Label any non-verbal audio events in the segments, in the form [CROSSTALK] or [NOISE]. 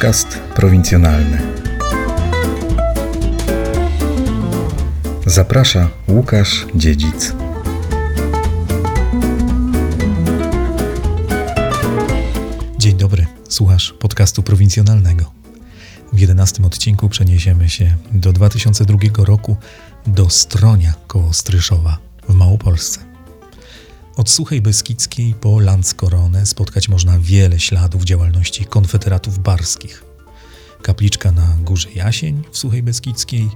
Podcast prowincjonalny. Zaprasza Łukasz Dziedzic. Dzień dobry, słuchasz podcastu prowincjonalnego. W jedenastym odcinku przeniesiemy się do 2002 roku do Stronia koło Stryszowa w Małopolsce. Od Suchej Beskidzkiej po Landzkoronę spotkać można wiele śladów działalności konfederatów barskich. Kapliczka na Górze Jasień w Suchej Beskidzkiej,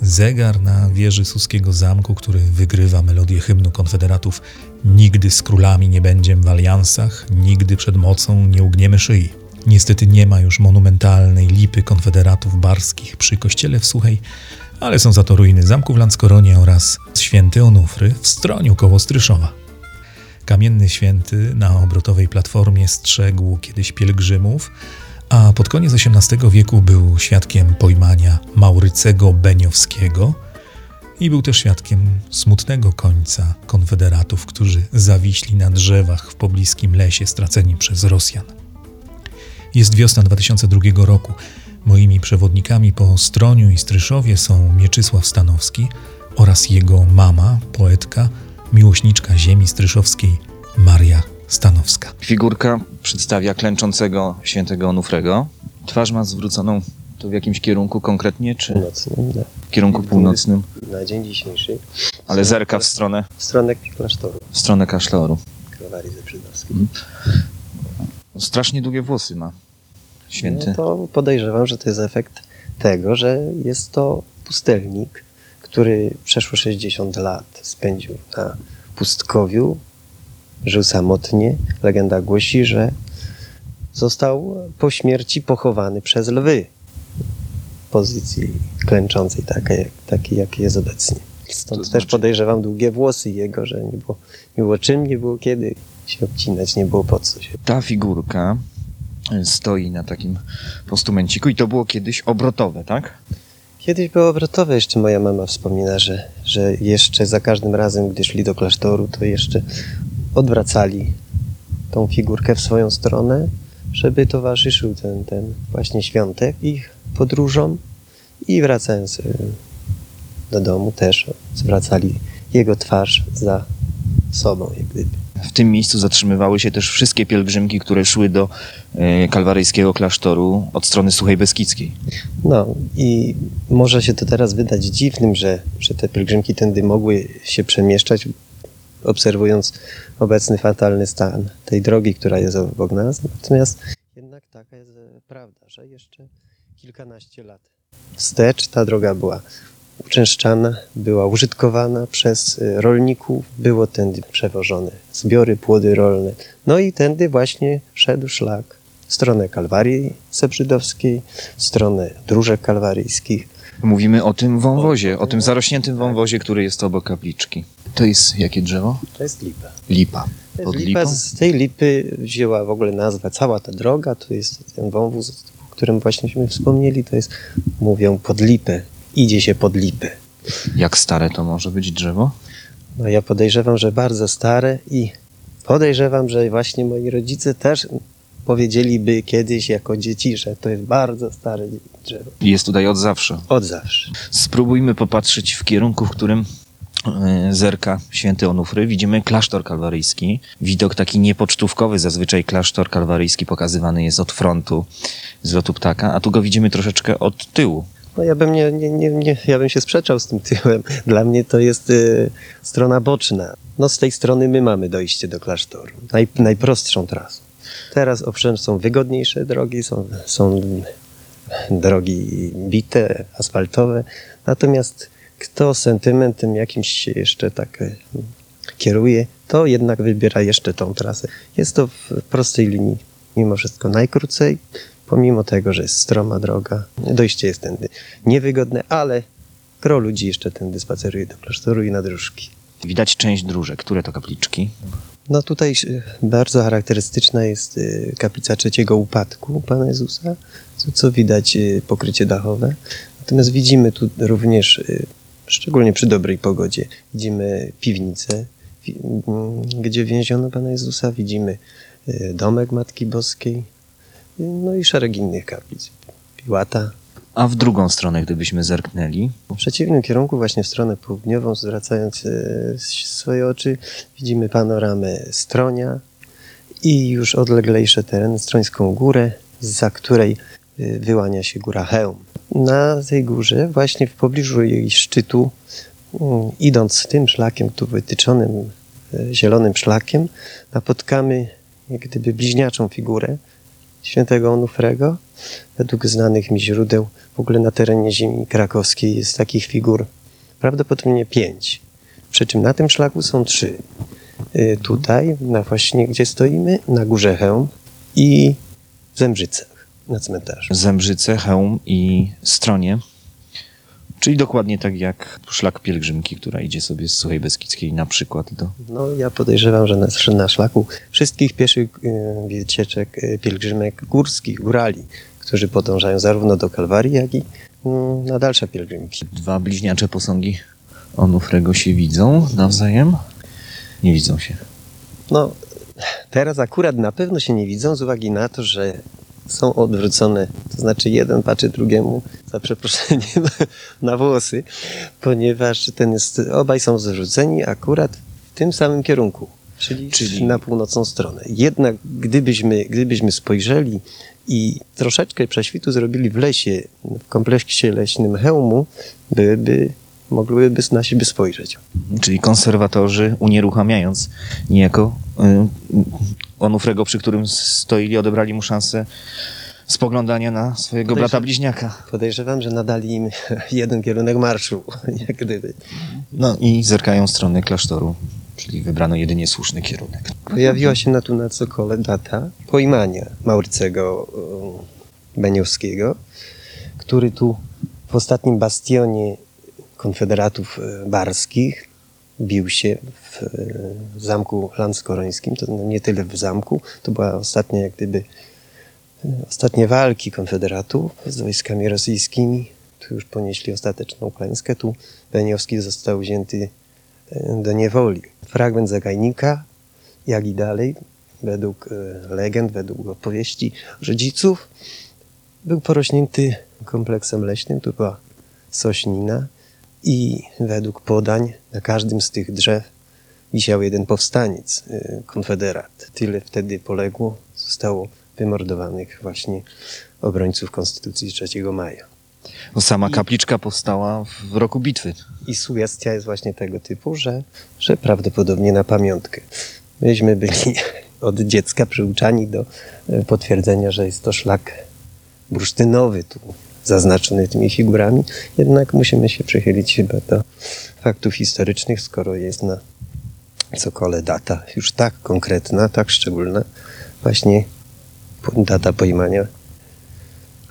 zegar na wieży Suskiego Zamku, który wygrywa melodię hymnu konfederatów Nigdy z królami nie będziem w aliansach, nigdy przed mocą nie ugniemy szyi. Niestety nie ma już monumentalnej lipy konfederatów barskich przy kościele w Suchej, ale są za to ruiny zamku w Landskoronie oraz święty Onufry w Stroniu koło Stryszowa. Kamienny święty na obrotowej platformie strzegł kiedyś pielgrzymów, a pod koniec XVIII wieku był świadkiem pojmania Maurycego Beniowskiego i był też świadkiem smutnego końca konfederatów, którzy zawiśli na drzewach w pobliskim lesie straceni przez Rosjan. Jest wiosna 2002 roku. Moimi przewodnikami po Stroniu i Stryszowie są Mieczysław Stanowski oraz jego mama, poetka, miłośniczka ziemi stryszowskiej Maria Stanowska. Figurka przedstawia klęczącego świętego Onufrego. Twarz ma zwróconą to w jakimś kierunku konkretnie, czy północnym, na, w kierunku północnym, na dzień dzisiejszy, ale zerka w stronę, w stronę klasztoru w stronę kaszloru. Kalwarii Zebrzydowskiej. Strasznie długie włosy ma święty. No to podejrzewam, że to jest efekt tego, że jest to pustelnik, który przeszło 60 lat spędził na pustkowiu, żył samotnie. Legenda głosi, że został po śmierci pochowany przez lwy w pozycji klęczącej, takiej, takiej jakiej jest obecnie. Stąd To też znaczy- podejrzewam długie włosy jego, że nie było, nie było czym, nie było kiedy się obcinać, nie było po co się. Ta figurka stoi na takim postumenciku i to było kiedyś obrotowe, tak? Kiedyś było obrotowe, jeszcze moja mama wspomina, że, że jeszcze za każdym razem, gdy szli do klasztoru, to jeszcze odwracali tą figurkę w swoją stronę, żeby towarzyszył ten, ten właśnie świątek ich podróżom i wracając y, do domu też zwracali jego twarz za sobą, jak gdyby. W tym miejscu zatrzymywały się też wszystkie pielgrzymki, które szły do y, kalwaryjskiego klasztoru od strony Suchej Beskidzkiej. No i może się to teraz wydać dziwnym, że, że te pielgrzymki tędy mogły się przemieszczać, obserwując obecny fatalny stan tej drogi, która jest obok nas. Natomiast jednak taka jest e, prawda, że jeszcze kilkanaście lat wstecz ta droga była uczęszczana, była użytkowana przez e, rolników, było tędy przewożone zbiory, płody rolne. No i tędy właśnie szedł szlak w stronę Kalwarii Sebrzydowskiej, w stronę dróżek kalwaryjskich. Mówimy o tym wąwozie, o tym zarośniętym wąwozie, który jest obok kapliczki. To jest jakie drzewo? To jest lipa. Lipa. Pod lipa. lipą? Z tej lipy wzięła w ogóle nazwę cała ta droga, to jest ten wąwóz, o którym właśnieśmy wspomnieli, to jest, mówią pod lipę, idzie się pod lipę. Jak stare to może być drzewo? No ja podejrzewam, że bardzo stare i podejrzewam, że właśnie moi rodzice też powiedzieliby kiedyś jako dzieci, że to jest bardzo stare drzewo. Jest tutaj od zawsze. Od zawsze. Spróbujmy popatrzeć w kierunku, w którym zerka święty Onufry. Widzimy klasztor kalwaryjski. Widok taki niepocztówkowy. Zazwyczaj klasztor kalwaryjski pokazywany jest od frontu, z lotu ptaka, a tu go widzimy troszeczkę od tyłu. No ja bym nie, nie, nie, nie, ja bym się sprzeczał z tym tyłem. [LAUGHS] Dla mnie to jest y, strona boczna. No z tej strony my mamy dojście do klasztoru. Naj, najprostszą trasą. Teraz owszem są wygodniejsze drogi, są, są drogi bite, asfaltowe. Natomiast kto sentymentem jakimś się jeszcze tak y, kieruje, to jednak wybiera jeszcze tą trasę. Jest to w prostej linii mimo wszystko najkrócej, pomimo tego, że jest stroma droga. Dojście jest tędy niewygodne, ale gro ludzi jeszcze tędy spaceruje do klasztoru i na dróżki. Widać część dróżek. Które to kapliczki? No tutaj bardzo charakterystyczna jest y, kaplica trzeciego upadku Pana Jezusa, co, widać y, pokrycie dachowe. Natomiast widzimy tu również, szczególnie przy dobrej pogodzie, widzimy piwnicę, mm, gdzie więziono Pana Jezusa, widzimy y, domek Matki Boskiej, no i szereg innych kaplic. Piłata. A w drugą stronę, gdybyśmy zerknęli, W przeciwnym kierunku, właśnie w stronę południową, zwracając e, swoje oczy, widzimy panoramę Stronia i już odleglejsze tereny, Strońską Górę, za której e, wyłania się góra Chełm. Na tej górze, właśnie w pobliżu jej szczytu, idąc tym szlakiem, tu wytyczonym e, zielonym szlakiem, napotkamy jak gdyby bliźniaczą figurę świętego Onufrego. Według znanych mi źródeł w ogóle na terenie ziemi krakowskiej jest takich figur prawdopodobnie pięć. Przy czym na tym szlaku są trzy. Y, Tutaj, na właśnie gdzie stoimy, na górze Chełm i w Zembrzycach na cmentarzu. Zembrzyce, Chełm i Stronie. Czyli dokładnie tak jak szlak pielgrzymki, która idzie sobie z Suchej Beskidzkiej na przykład do... No, ja podejrzewam, że na, że na szlaku wszystkich pieszych y, wycieczek, y, pielgrzymek górskich, górali, którzy podążają zarówno do Kalwarii, jak i mm, na dalsze pielgrzymki. Dwa bliźniacze posągi Onufrego się widzą nawzajem? Nie widzą się. No, teraz akurat na pewno się nie widzą z uwagi na to, że są odwrócone. To znaczy jeden patrzy drugiemu, za przeproszeniem, [LAUGHS] na włosy, ponieważ ten jest, obaj są zwróceni akurat w tym samym kierunku, czyli, Czyli- na północną stronę. Jednak gdybyśmy, gdybyśmy spojrzeli i troszeczkę prześwitu zrobili w lesie, w kompleksie leśnym hełmu, byłyby, mogłyby na siebie spojrzeć. Czyli konserwatorzy, unieruchamiając niejako y, Onufrego, przy którym stoili, odebrali mu szansę spoglądania na swojego brata bliźniaka. Podejrzewam, że nadali im [LAUGHS] jeden kierunek marszu, [LAUGHS] jak gdyby. No i zerkają w stronę klasztoru, czyli wybrano jedynie słuszny kierunek. Pojawiła się na tu na cokole data pojmania Maurycego e, Beniowskiego, który tu w ostatnim bastionie konfederatów e, barskich bił się w e, zamku landskorońskim, to nie tyle w zamku, to była ostatnia jak gdyby e, ostatnie walki konfederatów z wojskami rosyjskimi. Tu już ponieśli ostateczną klęskę. Tu Beniowski został wzięty e, do niewoli. Fragment zagajnika, jak i dalej, według legend, według opowieści rodziców, był porośnięty kompleksem leśnym. Tu była sośnina i według podań na każdym z tych drzew wisiał jeden powstaniec, e, konfederat. Tyle wtedy poległo, zostało wymordowanych właśnie obrońców Konstytucji 3 maja. Bo sama kapliczka powstała w roku bitwy. I sugestia jest właśnie tego typu, że, że prawdopodobnie na pamiątkę. Myśmy byli [LAUGHS] od dziecka przyuczani do e, potwierdzenia, że jest to szlak bursztynowy, tu zaznaczony tymi figurami. Jednak musimy się przychylić chyba do faktów historycznych, skoro jest na cokole data już tak konkretna, tak szczególna, właśnie data pojmania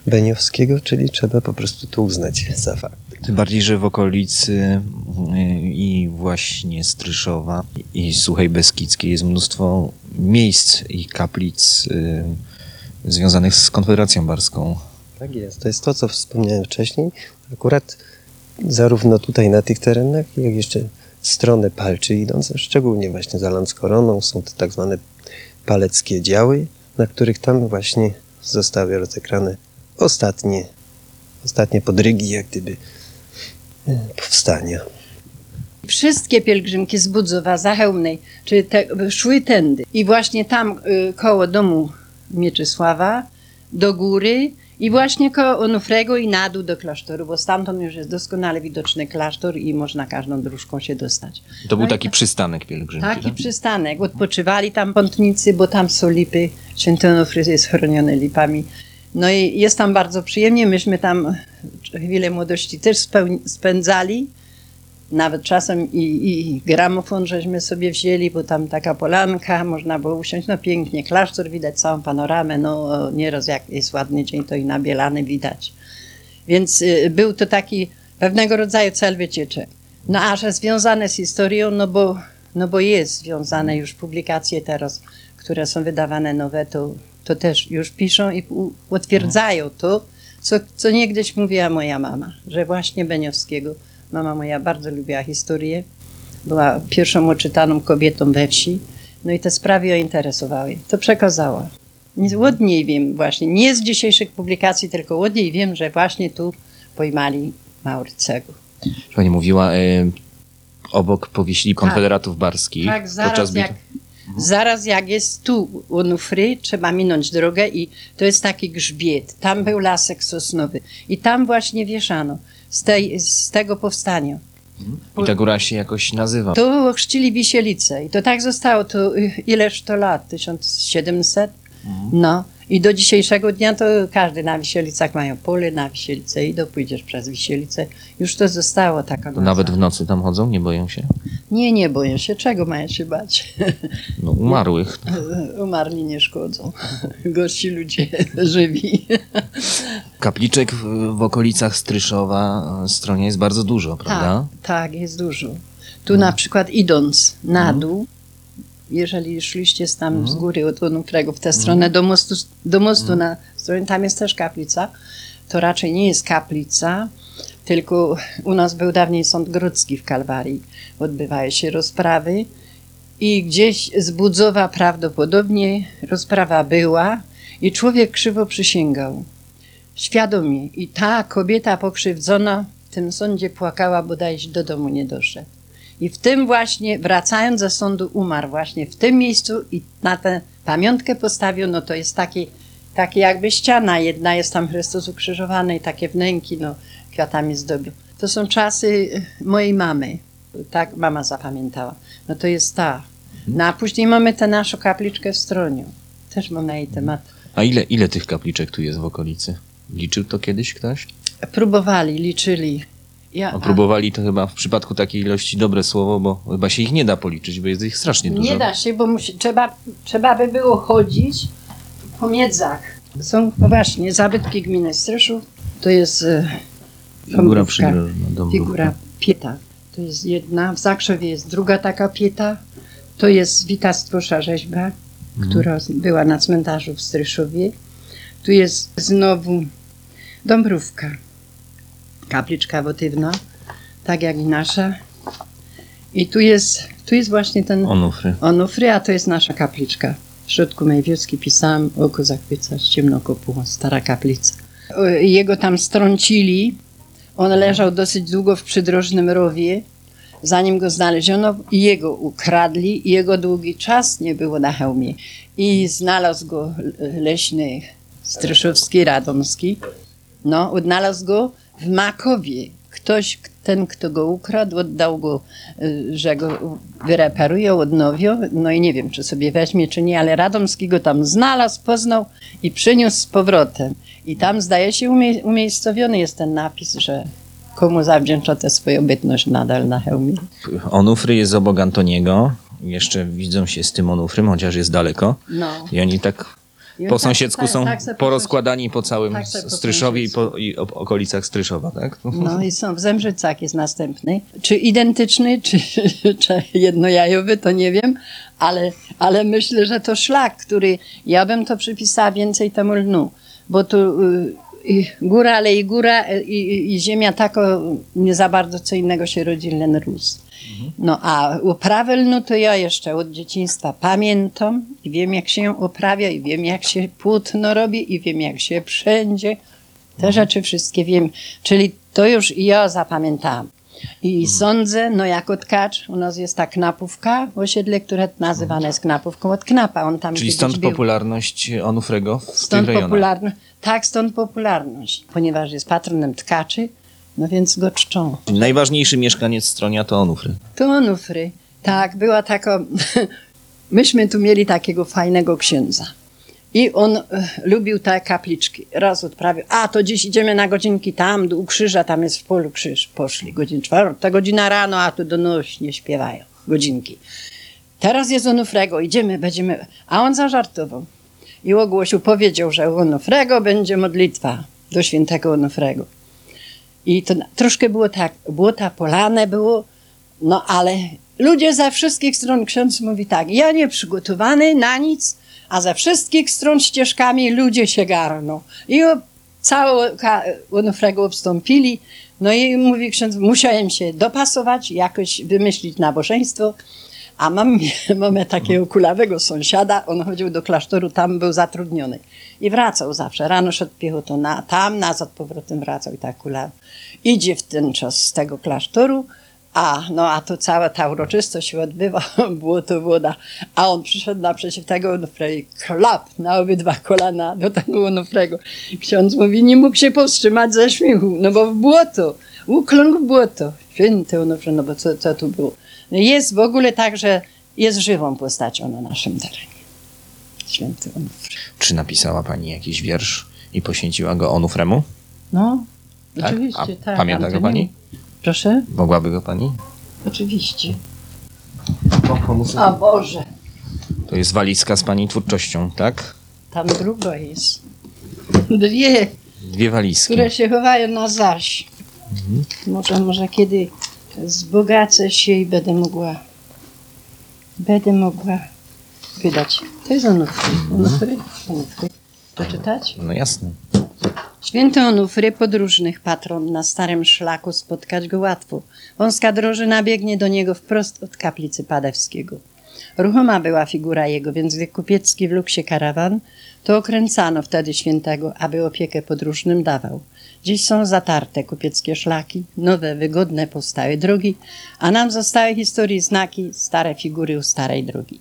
Beniowskiego, czyli trzeba po prostu to uznać za fakt. Tym bardziej, że w okolicy y, i właśnie Stryszowa i Suchej Beskidzkiej jest mnóstwo miejsc i kaplic y, związanych z Konfederacją Barską. Tak jest. To jest to, co wspomniałem wcześniej. Akurat zarówno tutaj na tych terenach, jak jeszcze stronę Palczy idąc, szczególnie właśnie za Landskoroną, są to tak zwane paleckie działy, na których tam właśnie zostały rozegrane ostatnie, ostatnie podrygi, jak gdyby e, powstania. Wszystkie pielgrzymki z Budzowa, Zachełmnej, czy te, szły tędy. I właśnie tam y, koło domu Mieczysława, do góry i właśnie koło Onufrego i na dół do klasztoru, bo stamtąd już jest doskonale widoczny klasztor i można każdą dróżką się dostać. To był No taki tak- przystanek pielgrzymki. Taki tak? przystanek. Odpoczywali tam pątnicy, bo tam są lipy. Święty Onufry jest chroniony lipami. No i jest tam bardzo przyjemnie. Myśmy tam chwilę młodości też spędzali. Nawet czasem i, i gramofon żeśmy sobie wzięli, bo tam taka polanka, można było usiąść. No pięknie, klasztor widać, całą panoramę. No nieraz jak jest ładny dzień, to i nabielany widać. Więc y, był to taki pewnego rodzaju cel wycieczek. No a że związane z historią, no bo, no bo jest związane już publikacje teraz, które są wydawane nowe, to, to też już piszą i utwierdzają to, co, co niegdyś mówiła moja mama, że właśnie Beniowskiego. Mama moja bardzo lubiła historię, była pierwszą oczytaną kobietą we wsi, no i te sprawy ją interesowały. To przekazała. Od niej wiem właśnie, nie z dzisiejszych publikacji, tylko od niej wiem, że właśnie tu pojmali Maurycego. Pani mówiła, e, obok powieśli konfederatów barskich. Tak, podczas zaraz bit- jak, zaraz jak jest tu Onufry, trzeba minąć drogę i to jest taki grzbiet. Tam był lasek sosnowy i tam właśnie wieszano z, tej, z tego powstania. I ta góra się jakoś nazywa. Tu chrzcili Wisielice i to tak zostało, to ileż to lat, 1700? No i do dzisiejszego dnia to każdy na Wisielicach mają pole na Wisielice i do pójdziesz przez Wisielice. Już to zostało taka nazwa. nawet w nocy tam chodzą, nie boją się? Nie, nie boję się, czego mają się bać? [LAUGHS] No, umarłych. [LAUGHS] Umarli nie szkodzą. [LAUGHS] Gorsi ludzie żywi. Kapliczek w, w okolicach Stryszowa, e, Stronia jest bardzo dużo, prawda? Tak, tak, jest dużo. Tu na przykład idąc na Mhm. dół, jeżeli szliście z tam z Mhm. góry od Onufrego w tę stronę do mostu, do mostu Mhm. na stronę, tam jest też kaplica, to raczej nie jest kaplica, tylko u nas był dawniej sąd grodzki w Kalwarii. Odbywały się rozprawy i gdzieś z Budzowa prawdopodobnie rozprawa była i człowiek krzywo przysięgał. Świadomie. I ta kobieta pokrzywdzona w tym sądzie płakała, bodajże do domu nie doszedł. I w tym właśnie, wracając ze sądu, umarł właśnie w tym miejscu i na tę pamiątkę postawiono, to jest taki, taki jakby ściana, jedna jest tam Chrystus ukrzyżowany i takie wnęki, no, kwiatami zdobił. To są czasy mojej mamy, tak mama zapamiętała. No to jest ta. No a później mamy tę naszą kapliczkę w Stroniu. Też mam na jej temat. A ile, ile tych kapliczek tu jest w okolicy? Liczył to kiedyś ktoś? Próbowali, liczyli. Ja, A próbowali to chyba w przypadku takiej ilości dobre słowo, bo chyba się ich nie da policzyć, bo jest ich strasznie dużo. Nie da się, bo musi, trzeba, trzeba by było chodzić po miedzach. Są no właśnie zabytki gminy Stryszów. To jest e, Dąbrówka. figura pieta. To jest jedna. W Zakrzewie jest druga taka pieta. To jest Wita Strusza rzeźba, która była na cmentarzu w Stryszowie. Tu jest znowu Dąbrówka. Kapliczka wotywna, tak jak i nasza. I tu jest, tu jest właśnie ten Onufry. Onufry, a to jest nasza kapliczka. W środku mojej wioski pisałam oko zachwyca, ciemno kopuła, stara kaplica. O, Jego tam strącili. On leżał dosyć długo w przydrożnym rowie, zanim go znaleziono i jego ukradli. I jego długi czas nie było na hełmie. I znalazł go le- leśny Stryszowski, Radomski. No, odnalazł go w Makowie. Ktoś, ten, kto go ukradł, oddał go, y, że go wyreperują, odnowią. No i nie wiem, czy sobie weźmie, czy nie, ale Radomski go tam znalazł, poznał i przyniósł z powrotem. I tam, zdaje się, umie, umiejscowiony jest ten napis, że komu zawdzięcza tę swoją bytność nadal na hełmie. Onufry jest obok Antoniego. Jeszcze widzą się z tym Onufrym, chociaż jest daleko. No. I oni tak po tak- sąsiedzku tak- są tak porozkładani po całym Stryszowie i, po, i okolicach Stryszowa, tak? No i są w Zemrzycach jest następny. Czy identyczny, [LAUGHS] czy, czy jednojajowy, to nie wiem, ale, ale myślę, że to szlak, który ja bym to przypisała więcej temu lnu, bo tu y, i góra, ale i góra y, i, i ziemia tako nie za bardzo co innego się rodzi, len rósł. No a uprawę lnu to ja jeszcze od dzieciństwa pamiętam i wiem jak się ją uprawia i wiem jak się płótno robi i wiem jak się wszędzie. Te rzeczy wszystkie wiem, czyli to już ja zapamiętałam. I sądzę, no jako tkacz, u nas jest ta knapówka w osiedle, które nazywane jest knapówką od knapa. On tam Czyli stąd był. popularność Onufrego w Stąd tych popularność. Tak, stąd popularność. Ponieważ jest patronem tkaczy, no więc go czczą. Najważniejszy mieszkaniec Stronia to Onufry. To Onufry. Tak, była taka... [LAUGHS] Myśmy tu mieli takiego fajnego księdza. I on e, lubił te kapliczki. Raz odprawił, a to dziś idziemy na godzinki tam, u krzyża, tam jest w polu krzyż. Poszli, godzina czwarta, godzina rano, a tu donośnie śpiewają godzinki. Teraz jest Onufrego, idziemy, będziemy... A on zażartował. I ogłosił, powiedział, że u Onufrego będzie modlitwa do świętego Onufrego. I to troszkę było tak, błota polane było, no ale ludzie ze wszystkich stron, ksiądz mówi tak, ja nie przygotowany na nic, a ze wszystkich stron ścieżkami ludzie się garną. I o, całe ka- Onufrego obstąpili, no i mówi ksiądz, musiałem się dopasować, jakoś wymyślić nabożeństwo, A mam, [LAUGHS] mamy takiego kulawego sąsiada, on chodził do klasztoru, tam był zatrudniony. I wracał zawsze, rano szedł piechotą, na, tam nazad powrotem wracał i tak kulaw. Idzie w ten czas z tego klasztoru, a, no, a to cała ta uroczystość się odbywa, [LAUGHS] było to woda. A on przyszedł naprzeciw tego Onufrego i klap na obydwa kolana do tego Onufrego. Ksiądz mówi, nie mógł się powstrzymać ze śmiechu, no bo w błoto, ukląkł w błoto. Święty Onufry, no bo co, co tu było? Jest w ogóle tak, że jest żywą postacią na naszym terenie. Święty Onufry. Czy napisała pani jakiś wiersz i poświęciła go Onufremu? No, Tak? oczywiście, A tak. pamięta go pani? Proszę? Mogłaby go pani? Oczywiście. O Boże. To jest walizka z pani twórczością, tak? Tam druga jest. Dwie, Dwie walizki. które się chowają na zaś. Może, może kiedy zbogacę się i będę mogła, będę mogła wydać. To jest Onufry. Onufry? Onufry. Poczytać? No jasne. Święty Onufry, podróżnych patron, na starym szlaku spotkać go łatwo. Wąska drożyna biegnie do niego wprost od kaplicy Padewskiego. Ruchoma była figura jego, więc gdy kupiecki wlókł się karawan, to okręcano wtedy świętego, aby opiekę podróżnym dawał. Dziś są zatarte kupieckie szlaki, nowe, wygodne powstały drogi, a nam zostały historii znaki, stare figury u starej drogi.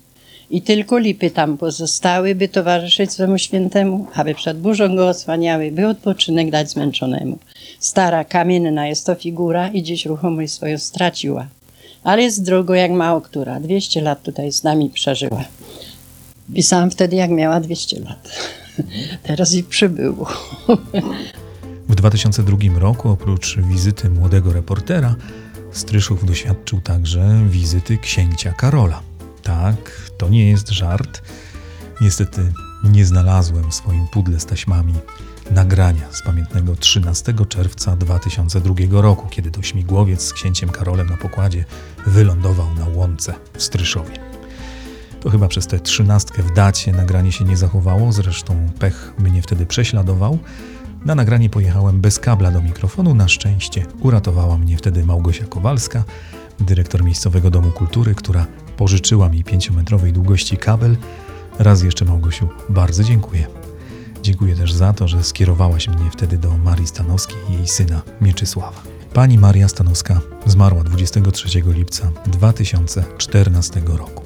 I tylko lipy tam pozostały, by towarzyszyć swemu świętemu, aby przed burzą go osłaniały, by odpoczynek dać zmęczonemu. Stara, kamienna jest to figura i dziś ruchomość swoją straciła. Ale jest drogo jak mało która. 200 lat tutaj z nami przeżyła. Pisałam wtedy, jak miała 200 lat. [LAUGHS] Teraz ich przybyło. [LAUGHS] W 2002 roku oprócz wizyty młodego reportera, Stryszów doświadczył także wizyty księcia Karola. Tak, to nie jest żart. Niestety nie znalazłem w swoim pudle z taśmami nagrania z pamiętnego 13 czerwca 2002 roku, kiedy to śmigłowiec z księciem Karolem na pokładzie wylądował na łące w Stryszowie. To chyba przez tę trzynastkę w dacie nagranie się nie zachowało, zresztą pech mnie wtedy prześladował. Na nagranie pojechałem bez kabla do mikrofonu. Na szczęście uratowała mnie wtedy Małgosia Kowalska, dyrektor miejscowego Domu Kultury, która pożyczyła mi pięciometrowej długości kabel. Raz jeszcze Małgosiu bardzo dziękuję. Dziękuję też za to, że skierowałaś mnie wtedy do Marii Stanowskiej i jej syna Mieczysława. Pani Maria Stanowska zmarła 23 lipca 2014 roku.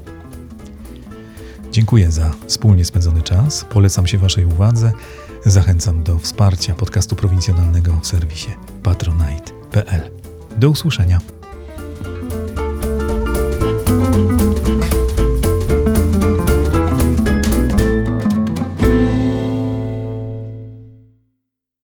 Dziękuję za wspólnie spędzony czas. Polecam się Waszej uwadze. Zachęcam do wsparcia podcastu prowincjonalnego w serwisie patronite.pl. Do usłyszenia.